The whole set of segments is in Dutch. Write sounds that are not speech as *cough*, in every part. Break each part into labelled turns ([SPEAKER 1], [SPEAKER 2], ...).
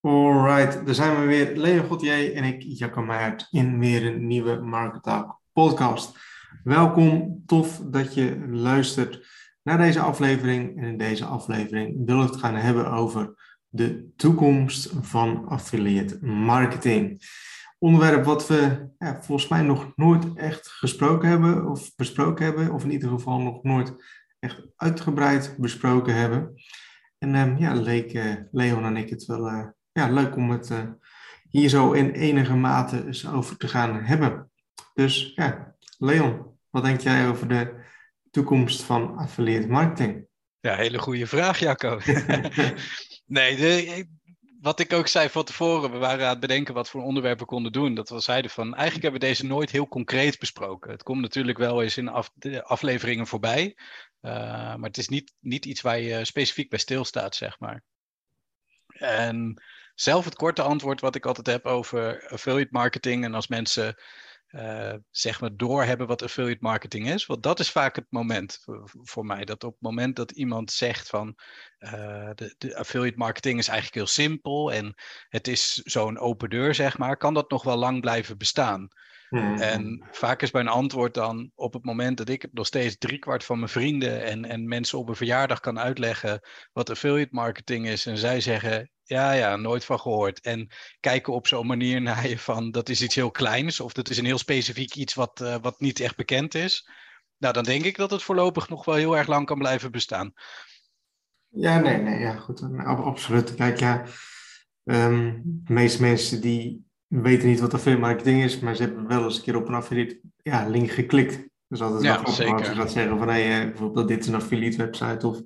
[SPEAKER 1] Alright, daar zijn we weer. Leo Gauthier en ik, Jacco Meijert, in weer een nieuwe Market Talk podcast. Welkom, tof dat je luistert naar deze aflevering. En in deze aflevering wil ik het gaan hebben over de toekomst van affiliate marketing. Onderwerp wat we ja, volgens mij nog nooit echt gesproken hebben of besproken hebben, of in ieder geval nog nooit echt uitgebreid besproken hebben. En um, ja, leek uh, Leon en ik het wel uh, ja, leuk om het uh, hier zo in enige mate eens over te gaan hebben. Dus ja, Leon, wat denk jij over de toekomst van affiliate marketing?
[SPEAKER 2] Ja, hele goede vraag, Jacco. *laughs* nee, de, wat ik ook zei van tevoren, we waren aan het bedenken wat voor onderwerpen we konden doen. Dat we zeiden van, eigenlijk hebben we deze nooit heel concreet besproken. Het komt natuurlijk wel eens in af, de afleveringen voorbij. Uh, maar het is niet, niet iets waar je specifiek bij stilstaat, zeg maar. En zelf het korte antwoord wat ik altijd heb over affiliate marketing. En als mensen uh, zeg maar doorhebben wat affiliate marketing is. Want dat is vaak het moment voor, voor mij. Dat op het moment dat iemand zegt van uh, de, de, affiliate marketing is eigenlijk heel simpel en het is zo'n open deur, zeg maar, kan dat nog wel lang blijven bestaan. Mm. En vaak is mijn antwoord dan op het moment dat ik nog steeds driekwart van mijn vrienden en, en mensen op een verjaardag kan uitleggen wat affiliate marketing is. En zij zeggen, ja, ja, nooit van gehoord. En kijken op zo'n manier naar je van dat is iets heel kleins of dat is een heel specifiek iets wat, uh, wat niet echt bekend is. Nou, dan denk ik dat het voorlopig nog wel heel erg lang kan blijven bestaan.
[SPEAKER 1] Ja, nee, nee, ja, goed. Absoluut. Kijk, ja, um, de meeste mensen die weten niet wat affiliate marketing is, maar ze hebben wel eens een keer op een affiliate ja, link geklikt. Dus altijd ja, wel zeker. als ze dat zeggen van, hey, bijvoorbeeld dit is een affiliate website of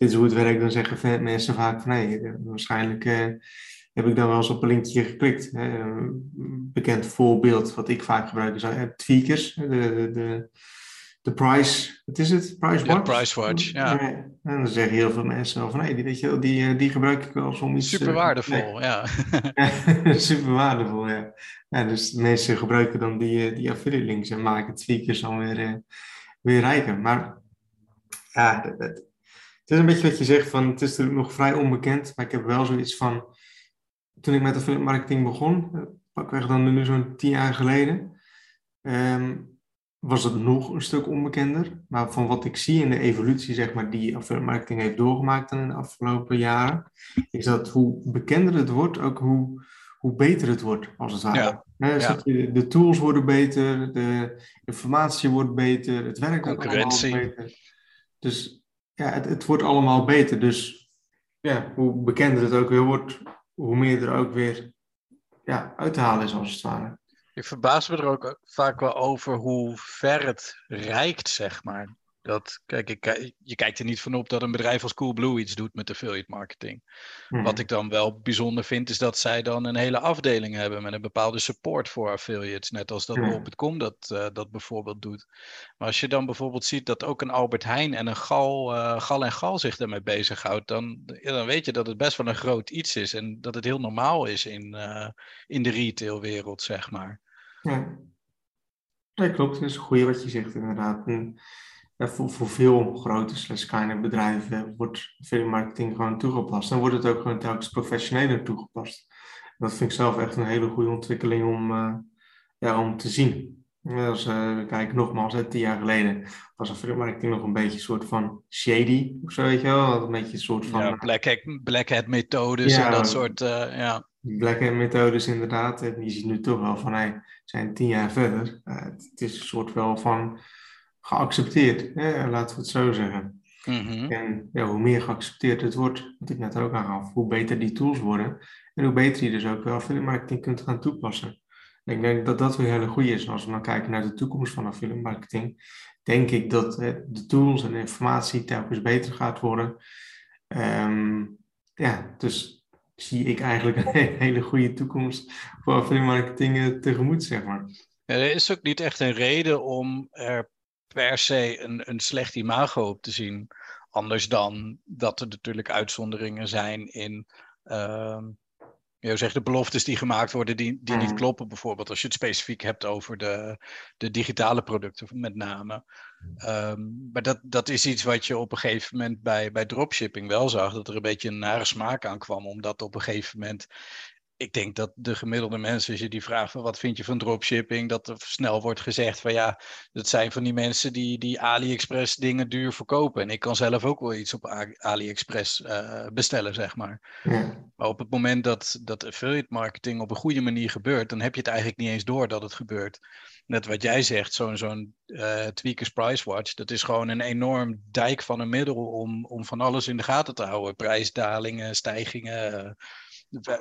[SPEAKER 1] dit is hoe het werkt, dan zeggen mensen vaak van, hey, waarschijnlijk uh, heb ik dan wel eens op een linkje geklikt. Een bekend voorbeeld wat ik vaak gebruik is uh, tweakers, de, de, de price, wat is het? Price watch?
[SPEAKER 2] Ja, price watch, ja.
[SPEAKER 1] En dan zeggen heel veel mensen van, hé, die, weet je, die, eh, die gebruik ik wel soms.
[SPEAKER 2] Super eh, waardevol, nee. ja. *laughs*
[SPEAKER 1] Super waardevol, ja. ja. Dus mensen gebruiken dan die, eh, die affiliate links en maken tweakers dan weer, weer rijker. Maar ja, het, het, is een beetje wat je zegt, van, het is natuurlijk nog vrij onbekend, maar ik heb wel zoiets van, toen ik met affiliate marketing begon, pakweg dan nu zo'n tien jaar geleden, um, was het nog een stuk onbekender. Maar van wat ik zie in de evolutie, zeg maar, die affiliate marketing heeft doorgemaakt in de afgelopen jaren, is dat hoe bekender het wordt, ook hoe, hoe beter het wordt, als het ware. Ja. dus ja. De tools worden beter, de informatie wordt beter, het werk wordt beter. Dus ja, het, het wordt allemaal beter. Dus ja, hoe bekender het ook weer wordt, hoe meer er ook weer ja, uit te halen is, als het ware.
[SPEAKER 2] Ik verbaas me er ook vaak wel over hoe ver het reikt, zeg maar. Dat, kijk, ik, je kijkt er niet van op dat een bedrijf als Coolblue iets doet met affiliate marketing. Mm. Wat ik dan wel bijzonder vind, is dat zij dan een hele afdeling hebben met een bepaalde support voor affiliates. Net als dat mm. dat, uh, dat bijvoorbeeld doet. Maar als je dan bijvoorbeeld ziet dat ook een Albert Heijn en een Gal, uh, Gal en Gal zich daarmee bezighoudt, dan, ja, dan weet je dat het best wel een groot iets is. En dat het heel normaal is in, uh, in de retailwereld, zeg maar.
[SPEAKER 1] Ja, ja klopt. Dat is een goede wat je zegt inderdaad. En, voor, voor veel grote slash kleine bedrijven wordt veel marketing gewoon toegepast. Dan wordt het ook gewoon telkens professioneler toegepast. Dat vind ik zelf echt een hele goede ontwikkeling om, uh, ja, om te zien. Als uh, we kijken nogmaals, hè, tien jaar geleden was affiliate marketing nog een beetje een soort van shady of zo, weet je wel? Een beetje een soort van...
[SPEAKER 2] Ja, black hat, black hat methodes ja, en dat soort, uh, ja.
[SPEAKER 1] Black hat methodes inderdaad. En je ziet nu toch wel van, hey, zijn tien jaar verder. Het is een soort wel van geaccepteerd, hè? laten we het zo zeggen. Mm-hmm. En ja, hoe meer geaccepteerd het wordt, wat ik net ook aangaf, hoe beter die tools worden. En hoe beter je dus ook wel affiliate marketing kunt gaan toepassen. En ik denk dat dat weer hele goed is. Als we dan kijken naar de toekomst van affiliate marketing, denk ik dat de tools en de informatie telkens beter gaat worden. Um, ja, dus zie ik eigenlijk een hele goede toekomst voor affiliate marketing eh, tegemoet, zeg maar.
[SPEAKER 2] Er is ook niet echt een reden om er per se een, een slecht imago op te zien. Anders dan dat er natuurlijk uitzonderingen zijn in uh, je zegt de beloftes die gemaakt worden, die, die niet
[SPEAKER 1] Mhm.
[SPEAKER 2] kloppen. Bijvoorbeeld als je het specifiek hebt over de, de digitale producten met name. Ehm, maar dat, dat is iets wat je op een gegeven moment bij, bij dropshipping wel zag. Dat er een beetje een nare smaak aan kwam. Omdat op een gegeven moment ik denk dat de gemiddelde mensen, als je die vraagt van wat vind je van dropshipping, dat er snel wordt gezegd van ja, dat zijn van die mensen die, die AliExpress dingen duur verkopen. En ik kan zelf ook wel iets op AliExpress eh, bestellen, zeg maar.
[SPEAKER 1] Ja.
[SPEAKER 2] Maar op het moment dat, dat affiliate marketing op een goede manier gebeurt, dan heb je het eigenlijk niet eens door dat het gebeurt. Net wat jij zegt, zo'n zo'n eh, Tweakers Price Watch, dat is gewoon een enorm dijk van een middel om, om van alles in de gaten te houden. Prijsdalingen, stijgingen, eh,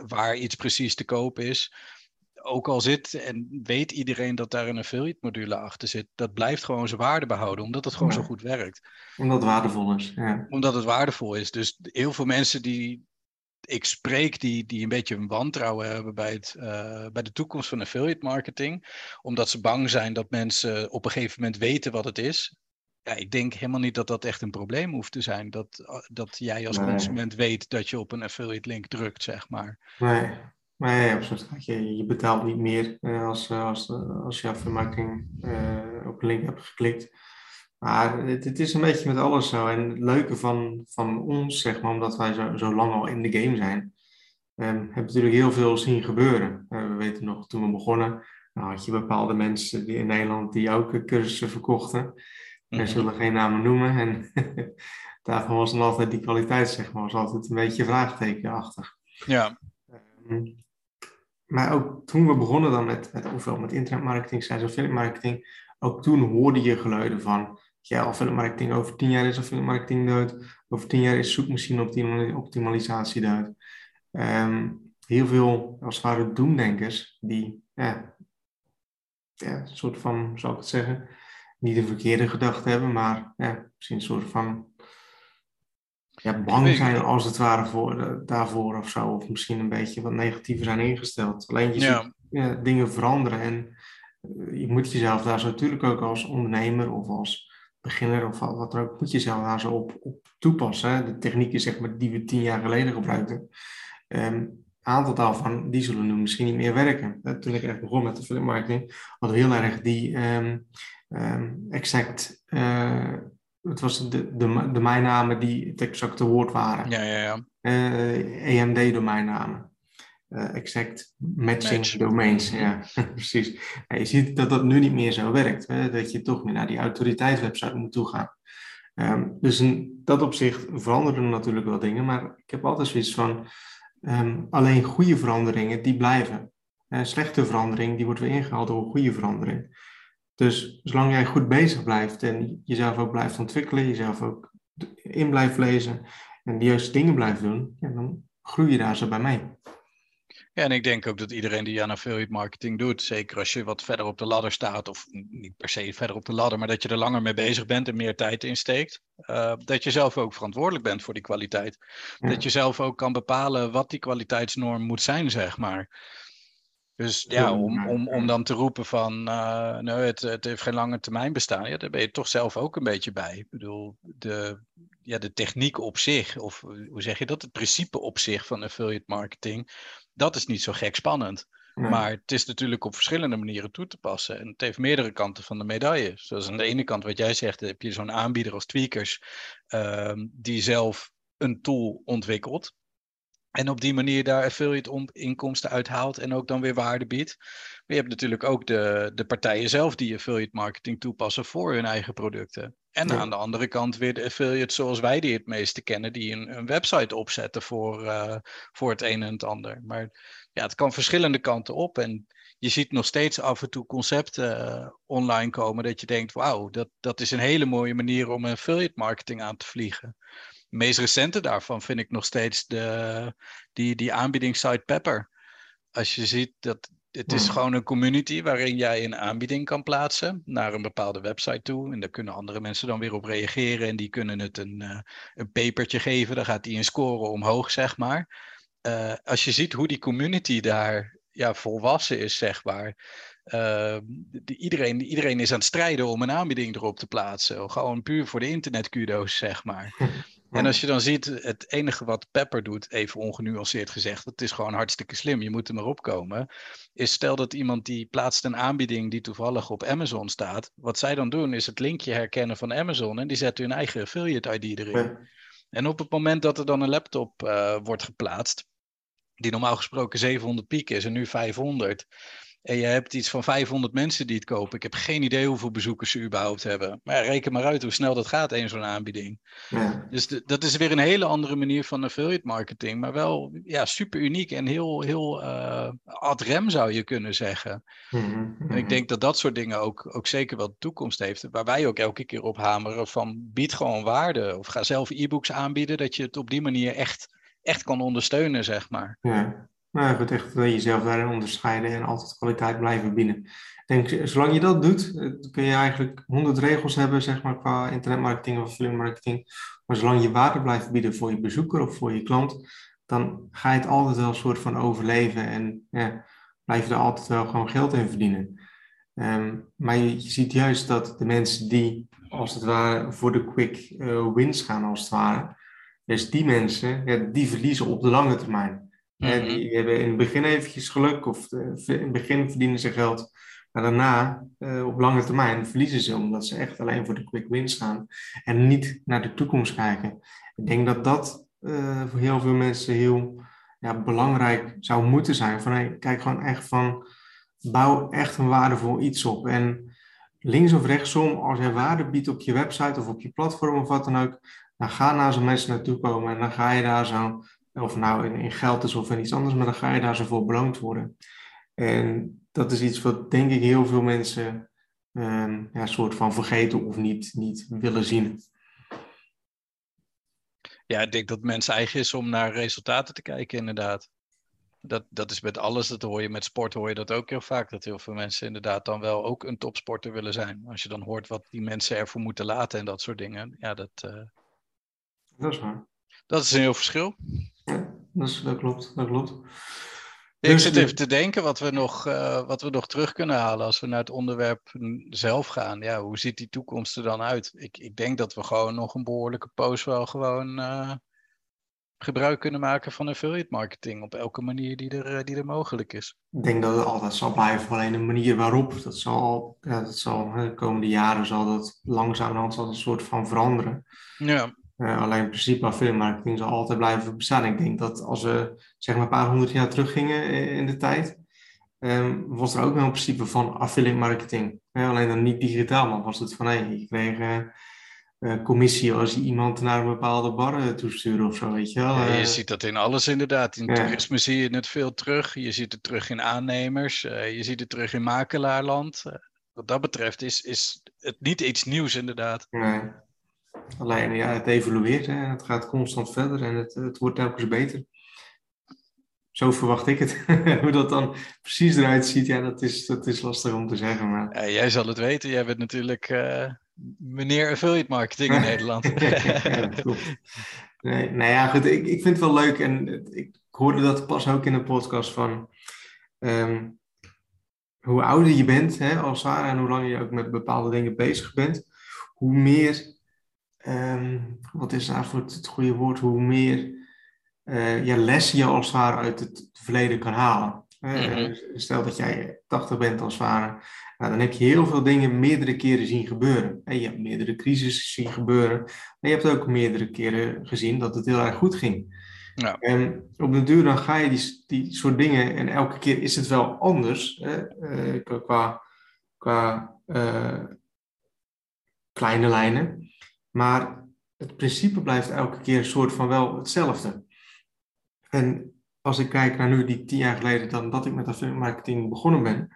[SPEAKER 2] waar iets precies te koop is. Ook al zit en weet iedereen dat daar een affiliate module achter zit, dat blijft gewoon zijn waarde behouden, omdat het gewoon zo goed werkt
[SPEAKER 1] Omdat het waardevol is. Ja.
[SPEAKER 2] omdat het waardevol is. Dus heel veel mensen die ik spreek, die, die een beetje een wantrouwen hebben bij, het, eh, bij de toekomst van affiliate marketing, omdat ze bang zijn dat mensen op een gegeven moment weten wat het is. Ja, ik denk helemaal niet dat dat echt een probleem hoeft te zijn. Dat, eh, dat jij als
[SPEAKER 1] Nee.
[SPEAKER 2] consument weet dat je op een affiliate link drukt, zeg maar.
[SPEAKER 1] Nee, nee absoluut. Je, je betaalt niet meer eh, als, eh, als, als je eh op een link hebt geklikt. Maar het, het is een beetje met alles zo. En het leuke van, van ons, zeg maar, omdat wij zo, zo lang al in de game zijn, ehm, hebben we natuurlijk heel veel zien gebeuren. Eh, we weten nog, toen we begonnen, nou, had je bepaalde mensen die in Nederland die ook cursussen verkochten. We
[SPEAKER 2] Mhm.
[SPEAKER 1] zullen geen namen noemen. En *laughs* daarvan was dan altijd die kwaliteit, zeg maar, was altijd een beetje vraagtekenachtig.
[SPEAKER 2] Ja,
[SPEAKER 1] Ehm, maar ook toen we begonnen dan met, met ofwel met internetmarketing, zijn affiliate marketing, ook toen hoorde je geluiden van, ja, affiliate marketing over tien jaar is affiliate marketing dood, over tien jaar is zoekmachine optimal- optimalisatie dood. Ehm, heel veel, als het ware, doemdenkers, die, ja, ja, een soort van, zou ik het zeggen, niet de verkeerde gedachte hebben, maar ja, misschien een soort van ja, bang zijn als het ware voor, eh, daarvoor of zo. Of misschien een beetje wat negatiever zijn ingesteld. Alleen je
[SPEAKER 2] Ja.
[SPEAKER 1] ziet ja, dingen veranderen en eh, je moet jezelf daar zo natuurlijk ook als ondernemer of als beginner of wat dan ook, moet je jezelf daar zo op, op toepassen. Hè. De technieken zeg maar, die we tien jaar geleden gebruikten. Ehm, een aantal daarvan, die zullen nu misschien niet meer werken. Eh, Toen ik echt begon met de filmmarketing, we heel erg die ehm, ehm, exact, eh, het was de, de, de mijnnamen die het exacte woord waren.
[SPEAKER 2] ja, ja, ja.
[SPEAKER 1] Eh, EMD-domeinnamen. Eh, exact matching
[SPEAKER 2] Match.
[SPEAKER 1] domains, ja, *laughs* precies. Je ziet dat dat nu niet meer zo werkt. Hè? Dat je toch meer naar die autoriteitswebsite moet toegaan. Ehm, dus in dat opzicht veranderen natuurlijk wel dingen, maar ik heb altijd zoiets van, ehm, alleen goede veranderingen, die blijven. Eh, slechte verandering, die wordt weer ingehaald door een goede verandering. Dus zolang jij goed bezig blijft en jezelf ook blijft ontwikkelen, jezelf ook in blijft lezen en de juiste dingen blijft doen, ja, dan groei je daar zo bij mee.
[SPEAKER 2] Ja, en ik denk ook dat iedereen die aan affiliate marketing doet, zeker als je wat verder op de ladder staat, of niet per se verder op de ladder, maar dat je er langer mee bezig bent en meer tijd insteekt, uh, dat je zelf ook verantwoordelijk bent voor die kwaliteit.
[SPEAKER 1] Ja.
[SPEAKER 2] Dat je zelf ook kan bepalen wat die kwaliteitsnorm moet zijn, zeg maar. Dus ja, om, om, om dan te roepen van, uh, nou, het, het heeft geen lange termijn bestaan, ja, daar ben je toch zelf ook een beetje bij. Ik bedoel, de, ja, de techniek op zich, of hoe zeg je dat, het principe op zich van affiliate marketing, dat is niet zo gek spannend. Nee. Maar het is natuurlijk op verschillende manieren toe te passen. En het heeft meerdere kanten van de medaille. Zoals aan de ene kant, wat jij zegt, heb je zo'n aanbieder als Tweakers, uh, die zelf een tool ontwikkelt. En op die manier daar affiliate inkomsten uithaalt en ook dan weer waarde biedt. Maar je hebt natuurlijk ook de, de partijen zelf die affiliate marketing toepassen voor hun eigen producten. En ja. aan de andere kant weer de affiliates zoals wij die het meeste kennen, die een, een website opzetten voor, uh, voor het een en het ander. Maar ja, het kan verschillende kanten op. En je ziet nog steeds af en toe concepten uh, online komen dat je denkt, wauw, dat, dat is een hele mooie manier om affiliate marketing aan te vliegen. Meest recente daarvan vind ik nog steeds de, die, die aanbiedingssite Pepper. Als je ziet dat het is hmm. gewoon een community waarin jij een aanbieding kan plaatsen naar een bepaalde website toe. En daar kunnen andere mensen dan weer op reageren en die kunnen het een, uh, een papertje geven. Dan gaat die een score omhoog, zeg maar. Uh, als je ziet hoe die community daar ja, volwassen is, zeg maar. Uh, die, iedereen, iedereen is aan het strijden om een aanbieding erop te plaatsen. Gewoon puur voor de internetkudo's, zeg maar. *laughs* En als je dan ziet, het enige wat Pepper doet, even ongenuanceerd gezegd, het is gewoon hartstikke slim, je moet er maar opkomen, is stel dat iemand die plaatst een aanbieding die toevallig op Amazon staat, wat zij dan doen is het linkje herkennen van Amazon en die zetten hun eigen affiliate ID erin. En op het moment dat er dan een laptop uh, wordt geplaatst, die normaal gesproken 700 piek is en nu 500, en je hebt iets van 500 mensen die het kopen. Ik heb geen idee hoeveel bezoekers ze überhaupt hebben. Maar ja, reken maar uit hoe snel dat gaat, één zo'n aanbieding. Ja. Dus dat is weer een hele andere manier van affiliate marketing. Maar wel ja, super uniek en heel, heel uh, ad rem zou je kunnen zeggen. Mm En ik denk dat dat soort dingen ook, ook zeker wel de toekomst heeft. Waar wij ook elke keer op hameren van bied gewoon waarde. Of ga zelf e-books aanbieden. Dat je het op die manier echt, echt kan ondersteunen, zeg maar.
[SPEAKER 1] Ja. Nou, goed, echt jezelf daarin onderscheiden en altijd kwaliteit blijven bieden. Denk, zolang je dat doet, eh, kun je eigenlijk honderd regels hebben, zeg maar, qua internetmarketing of filmmarketing. Maar zolang je waarde blijft bieden voor je bezoeker of voor je klant, dan ga je het altijd wel een soort van overleven en ja, blijf je er altijd wel gewoon geld in verdienen. Ehm, maar je, ziet juist dat de mensen die, als het ware, voor de quick wins gaan, als het ware, dus die mensen, ja, die verliezen op de lange termijn. Mm Die hebben in het begin eventjes geluk of eh, in het begin verdienen ze geld. Maar daarna, uh, op lange termijn, verliezen ze omdat ze echt alleen voor de quick wins gaan en niet naar de toekomst kijken. Ik denk dat dat uh, voor heel veel mensen heel ja, belangrijk zou moeten zijn. Van, hey, kijk gewoon echt van, bouw echt een waardevol iets op. En links of rechtsom, als jij waarde biedt op je website of op je platform of wat dan ook, dan ga naar zo'n mensen naartoe komen en dan ga je daar zo of nou in, in, geld is of in iets anders, maar dan ga je daar zo voor beloond worden. En dat is iets wat denk ik heel veel mensen um, ja, soort van vergeten of niet, niet willen zien.
[SPEAKER 2] Ja, ik denk dat mensen eigen is om naar resultaten te kijken, inderdaad. Dat, dat is met alles, dat hoor je met sport, hoor je dat ook heel vaak. Dat heel veel mensen inderdaad dan wel ook een topsporter willen zijn. Als je dan hoort wat die mensen ervoor moeten laten en dat soort dingen. Ja, dat, uh...
[SPEAKER 1] dat is waar.
[SPEAKER 2] Dat is een heel verschil.
[SPEAKER 1] Ja, dat, dat klopt. Dat klopt.
[SPEAKER 2] Ik dus zit even te denken wat we, nog, uh, wat we nog terug kunnen halen als we naar het onderwerp zelf gaan. Ja, hoe ziet die toekomst er dan uit? Ik, ik denk dat we gewoon nog een behoorlijke post wel gewoon uh, gebruik kunnen maken van affiliate marketing op elke manier die er, uh, die er mogelijk is.
[SPEAKER 1] Ik denk dat het altijd zal blijven, alleen de manier waarop, dat zal, ja, dat zal de komende jaren zal dat langzamerhand zal een soort van veranderen.
[SPEAKER 2] Ja.
[SPEAKER 1] Uh, alleen in principe affiliate zal altijd blijven bestaan. Ik denk dat als we zeg maar een paar honderd jaar teruggingen in de tijd, um, was er ook wel een principe van affiliate marketing. alleen dan niet digitaal, maar was het van hé, hey, je kreeg uh, commissie als je iemand naar een bepaalde bar toestuurde of zo, weet je wel.
[SPEAKER 2] Ja, je ziet dat in alles inderdaad. In toerisme zie je het veel terug. Je ziet het terug in aannemers. je ziet het terug in makelaarland. wat dat betreft is, is het niet iets nieuws inderdaad.
[SPEAKER 1] Nee. Alleen ja, het evolueert en het gaat constant verder en het, het wordt telkens beter. Zo verwacht ik het. *laughs* Hoe dat dan precies eruit ziet, ja, dat is, dat is lastig om te zeggen. Maar...
[SPEAKER 2] Ja, jij zal het weten. Jij bent natuurlijk uh, meneer affiliate marketing in *laughs* Nederland.
[SPEAKER 1] ja. Nee, nou ja, goed. Ik, ik vind het wel leuk en ik hoorde dat pas ook in de podcast van um, hoe ouder je bent hè, als Sarah en hoe langer je ook met bepaalde dingen bezig bent, hoe meer um, wat is eigenlijk het goede woord, hoe meer uh, ja, les je als het ware uit het verleden kan halen. Uh, Stel dat jij 80 bent als ware, nou, dan heb je heel veel dingen meerdere keren zien gebeuren. En je hebt meerdere crises zien gebeuren, maar je hebt ook meerdere keren gezien dat het heel erg goed ging. Ja. En op de duur dan ga je die, die soort dingen, en elke keer is het wel anders uh, qua, qua kleine lijnen. Maar het principe blijft elke keer een soort van wel hetzelfde. En als ik kijk naar nu die tien jaar geleden dan dat ik met affiliate marketing begonnen ben,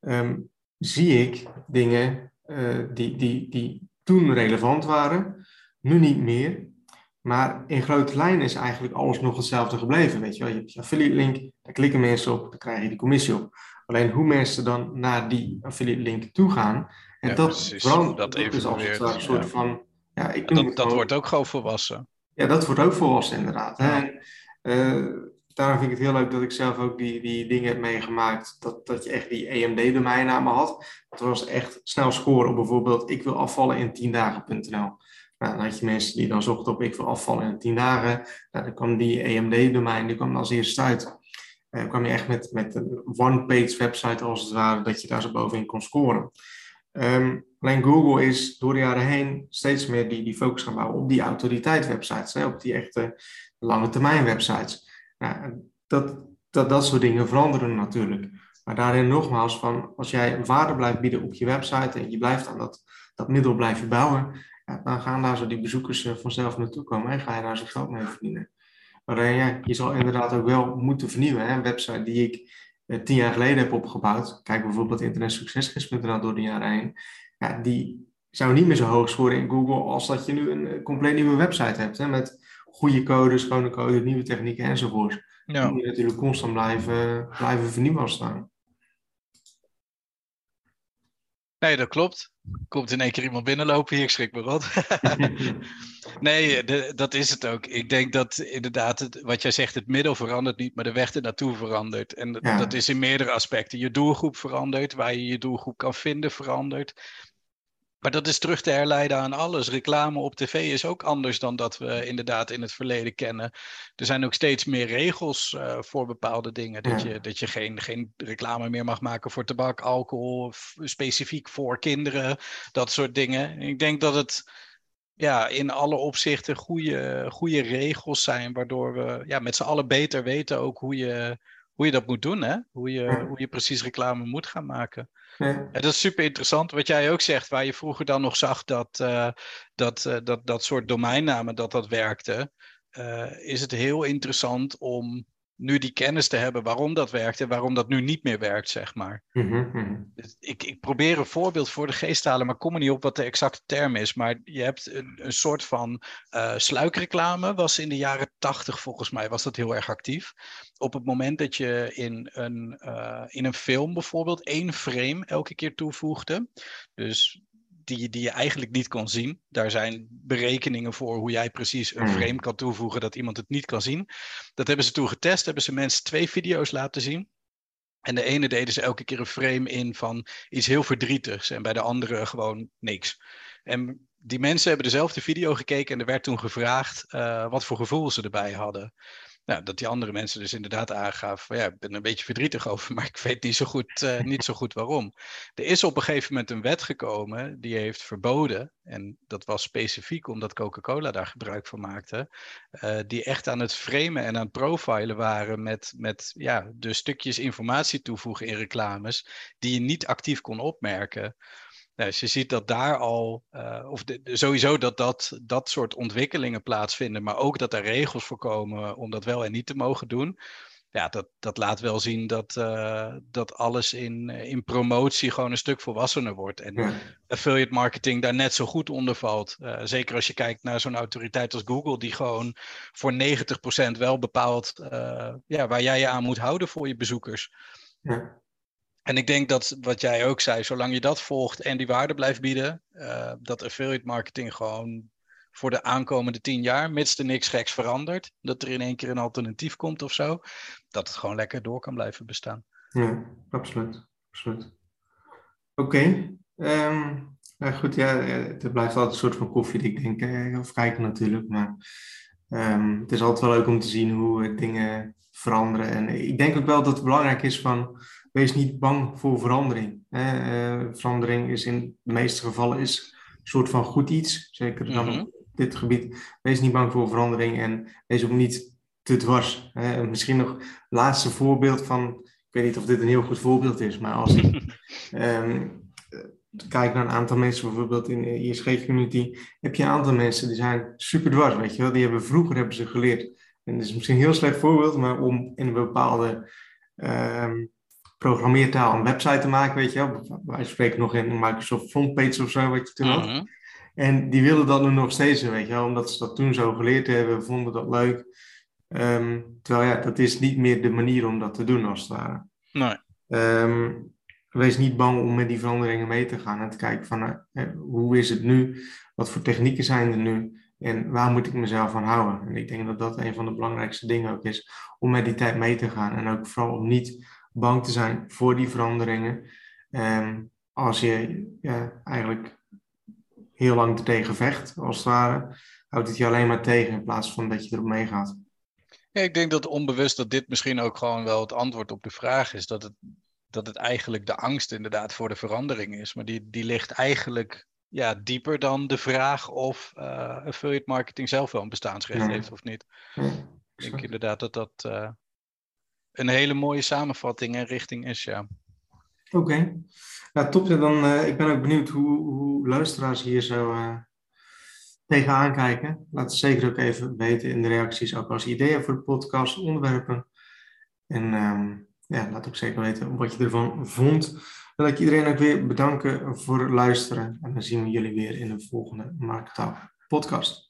[SPEAKER 1] ehm, zie ik dingen uh, die, die, die toen relevant waren, nu niet meer. Maar in grote lijnen is eigenlijk alles nog hetzelfde gebleven. Weet je, wel? je hebt je affiliate link, daar klikken mensen op, dan krijg je die commissie op. Alleen hoe mensen dan naar die affiliate link toe gaan, en dat, verandert, dat, dat is als het een soort van ja, ik
[SPEAKER 2] dat, dat wordt ook gewoon volwassen.
[SPEAKER 1] Ja, dat wordt ook volwassen inderdaad. En, uh, daarom vind ik het heel leuk dat ik zelf ook die, die dingen heb meegemaakt. Dat, dat je echt die EMD-domeinnamen had. Dat was echt snel scoren op bijvoorbeeld ik wil afvallen in 10 dagen.nl. Nou, dan had je mensen die dan zochten op ik wil afvallen in 10 dagen. Nou, dan kwam die EMD-domein, die kwam als eerste uit. Uh, kwam je echt met, met een one-page website als het ware, dat je daar zo bovenin kon scoren. Um, alleen Google is door de jaren heen steeds meer die, die focus gaan bouwen op die autoriteit websites, hè, op die echte lange termijn websites. Nou, dat, dat, dat soort dingen veranderen natuurlijk. Maar daarin nogmaals, van als jij waarde blijft bieden op je website en je blijft aan dat, dat middel blijven bouwen, dan gaan daar zo die bezoekers eh, vanzelf naartoe komen en ga je daar zo geld mee verdienen. Maar uh, ja, je zal inderdaad ook wel moeten vernieuwen. Hè? Een website die ik tien jaar geleden heb opgebouwd, kijk bijvoorbeeld internetsuccesgids.nl door de jaren heen, ja, die zou niet meer zo hoog scoren in Google als dat je nu een compleet nieuwe website hebt. Hè? Met goede code, schone code, nieuwe technieken enzovoort. Ja. Dan moet je natuurlijk constant blijven, blijven vernieuwen staan.
[SPEAKER 2] Nee, dat klopt. Komt in één keer iemand binnenlopen hier, ik schrik me rot. *laughs* nee, de, dat is het ook. Ik denk dat inderdaad, het, wat jij zegt, het middel verandert niet, maar de weg ernaartoe verandert. En dat is in meerdere aspecten. Je doelgroep verandert, waar je je doelgroep kan vinden verandert. Maar dat is terug te herleiden aan alles. Reclame op tv is ook anders dan dat we inderdaad in het verleden kennen. Er zijn ook steeds meer regels uh, voor bepaalde dingen. Dat je, dat je geen, geen reclame meer mag maken voor tabak, alcohol, specifiek voor kinderen, dat soort dingen. Ik denk dat het ja, in alle opzichten goede, goede regels zijn, waardoor we ja, met z'n allen beter weten ook hoe je, hoe je dat moet doen. Hè? Hoe, je, hoe je precies reclame moet gaan maken. Ja. dat is super interessant. Wat jij ook zegt, waar je vroeger dan nog zag dat uh, dat, uh, dat, dat soort domeinnamen dat dat werkte, uh, is het heel interessant om nu die kennis te hebben waarom dat werkt en waarom dat nu niet meer werkt, zeg maar. Mm -hmm. ik, ik probeer een voorbeeld voor de geest te halen, maar kom er niet op wat de exacte term is. Maar je hebt een, een soort van uh, sluikreclame, was in de jaren tachtig volgens mij, was dat heel erg actief. Op het moment dat je in een, uh, in een film bijvoorbeeld één frame elke keer toevoegde, dus die, die je eigenlijk niet kan zien. Daar zijn berekeningen voor hoe jij precies een hmm. frame kan toevoegen dat iemand het niet kan zien. Dat hebben ze toen getest, hebben ze mensen twee video's laten zien. En de ene deden ze elke keer een frame in van iets heel verdrietigs en bij de andere gewoon niks. En die mensen hebben dezelfde video gekeken en er werd toen gevraagd uh, wat voor gevoel ze erbij hadden. Nou, dat die andere mensen dus inderdaad van ja, ik ben er een beetje verdrietig *laughs* over, maar ik weet niet zo goed, uh, niet zo goed waarom. Er is op een gegeven moment een wet gekomen die heeft verboden, en dat was specifiek omdat Coca-Cola daar gebruik van maakte, uh, die echt aan het framen en aan het profilen waren met, met ja, de stukjes informatie toevoegen in reclames die je niet actief kon opmerken. Nou, dus je ziet dat daar al, uh, of de, sowieso dat, dat dat soort ontwikkelingen plaatsvinden, maar ook dat er regels voor komen om dat wel en niet te mogen doen. Ja, dat, dat laat wel zien dat, uh, dat alles in, in promotie gewoon een stuk volwassener wordt. En ja. affiliate marketing daar net zo goed onder valt. Uh, zeker als je kijkt naar zo'n autoriteit als Google, die gewoon voor 90% wel bepaalt ja, waar jij je aan moet houden voor je bezoekers. Ja. En ik denk dat wat jij ook zei, zolang je dat volgt en die waarde blijft bieden, uh, dat affiliate marketing gewoon voor de aankomende tien jaar, mits er niks geks verandert, dat er in één keer een alternatief komt of zo, dat het gewoon lekker door kan blijven bestaan.
[SPEAKER 1] Ja, absoluut. absoluut. Oké. Okay. Ehm, goed, ja, het blijft altijd een soort van koffie, ik denk, eh, of kijken natuurlijk, maar um, het is altijd wel leuk om te zien hoe dingen veranderen. En ik denk ook wel dat het belangrijk is van wees niet bang voor verandering. Uh, verandering is in de meeste gevallen is een soort van goed iets, zeker dan mhm. op dit gebied. Wees niet bang voor verandering en wees ook niet te dwars. misschien nog laatste voorbeeld van, ik weet niet of dit een heel goed voorbeeld is, maar als ik um, *laughs* kijk naar een aantal mensen, bijvoorbeeld in de ISG-community, heb je een aantal mensen die zijn super dwars, weet je wel. Die hebben vroeger hebben ze geleerd. En dat is misschien een heel slecht voorbeeld, maar om in een bepaalde um, programmeertaal een website te maken, weet je wel. Wij spreken nog in Microsoft Frontpage of zo, wat je toen had. Mhm. En die willen dat nu nog steeds, weet je wel, omdat ze dat toen zo geleerd hebben, vonden dat leuk. Um, terwijl ja, dat is niet meer de manier om dat te doen, als het ware.
[SPEAKER 2] Nee.
[SPEAKER 1] Um, wees niet bang om met die veranderingen mee te gaan en te kijken van uh, hoe is het nu, wat voor technieken zijn er nu en waar moet ik mezelf aan houden. En ik denk dat dat een van de belangrijkste dingen ook is, om met die tijd mee te gaan en ook vooral om niet bang te zijn voor die veranderingen. Um, als je ja, eigenlijk heel lang tegen vecht, als het ware. Houdt het je alleen maar tegen in plaats van dat je erop meegaat.
[SPEAKER 2] Ja, ik denk dat onbewust dat dit misschien ook gewoon wel het antwoord op de vraag is. Dat het, dat het eigenlijk de angst inderdaad voor de verandering is. Maar die, die ligt eigenlijk ja, dieper dan de vraag of uh, affiliate marketing zelf wel een bestaansrecht heeft of niet. ik denk inderdaad dat dat uh, een hele mooie samenvatting en richting is, ja.
[SPEAKER 1] Oké. Nou, top. Dan, uh, ik ben ook benieuwd hoe, hoe luisteraars hier zo tegenaan kijken. Laat zeker ook even weten in de reacties, ook als ideeën voor de podcast, onderwerpen. En um, ja, laat ook zeker weten wat je ervan vond. wil ik iedereen ook weer bedanken voor het luisteren. En dan zien we jullie weer in de volgende Marktaal podcast.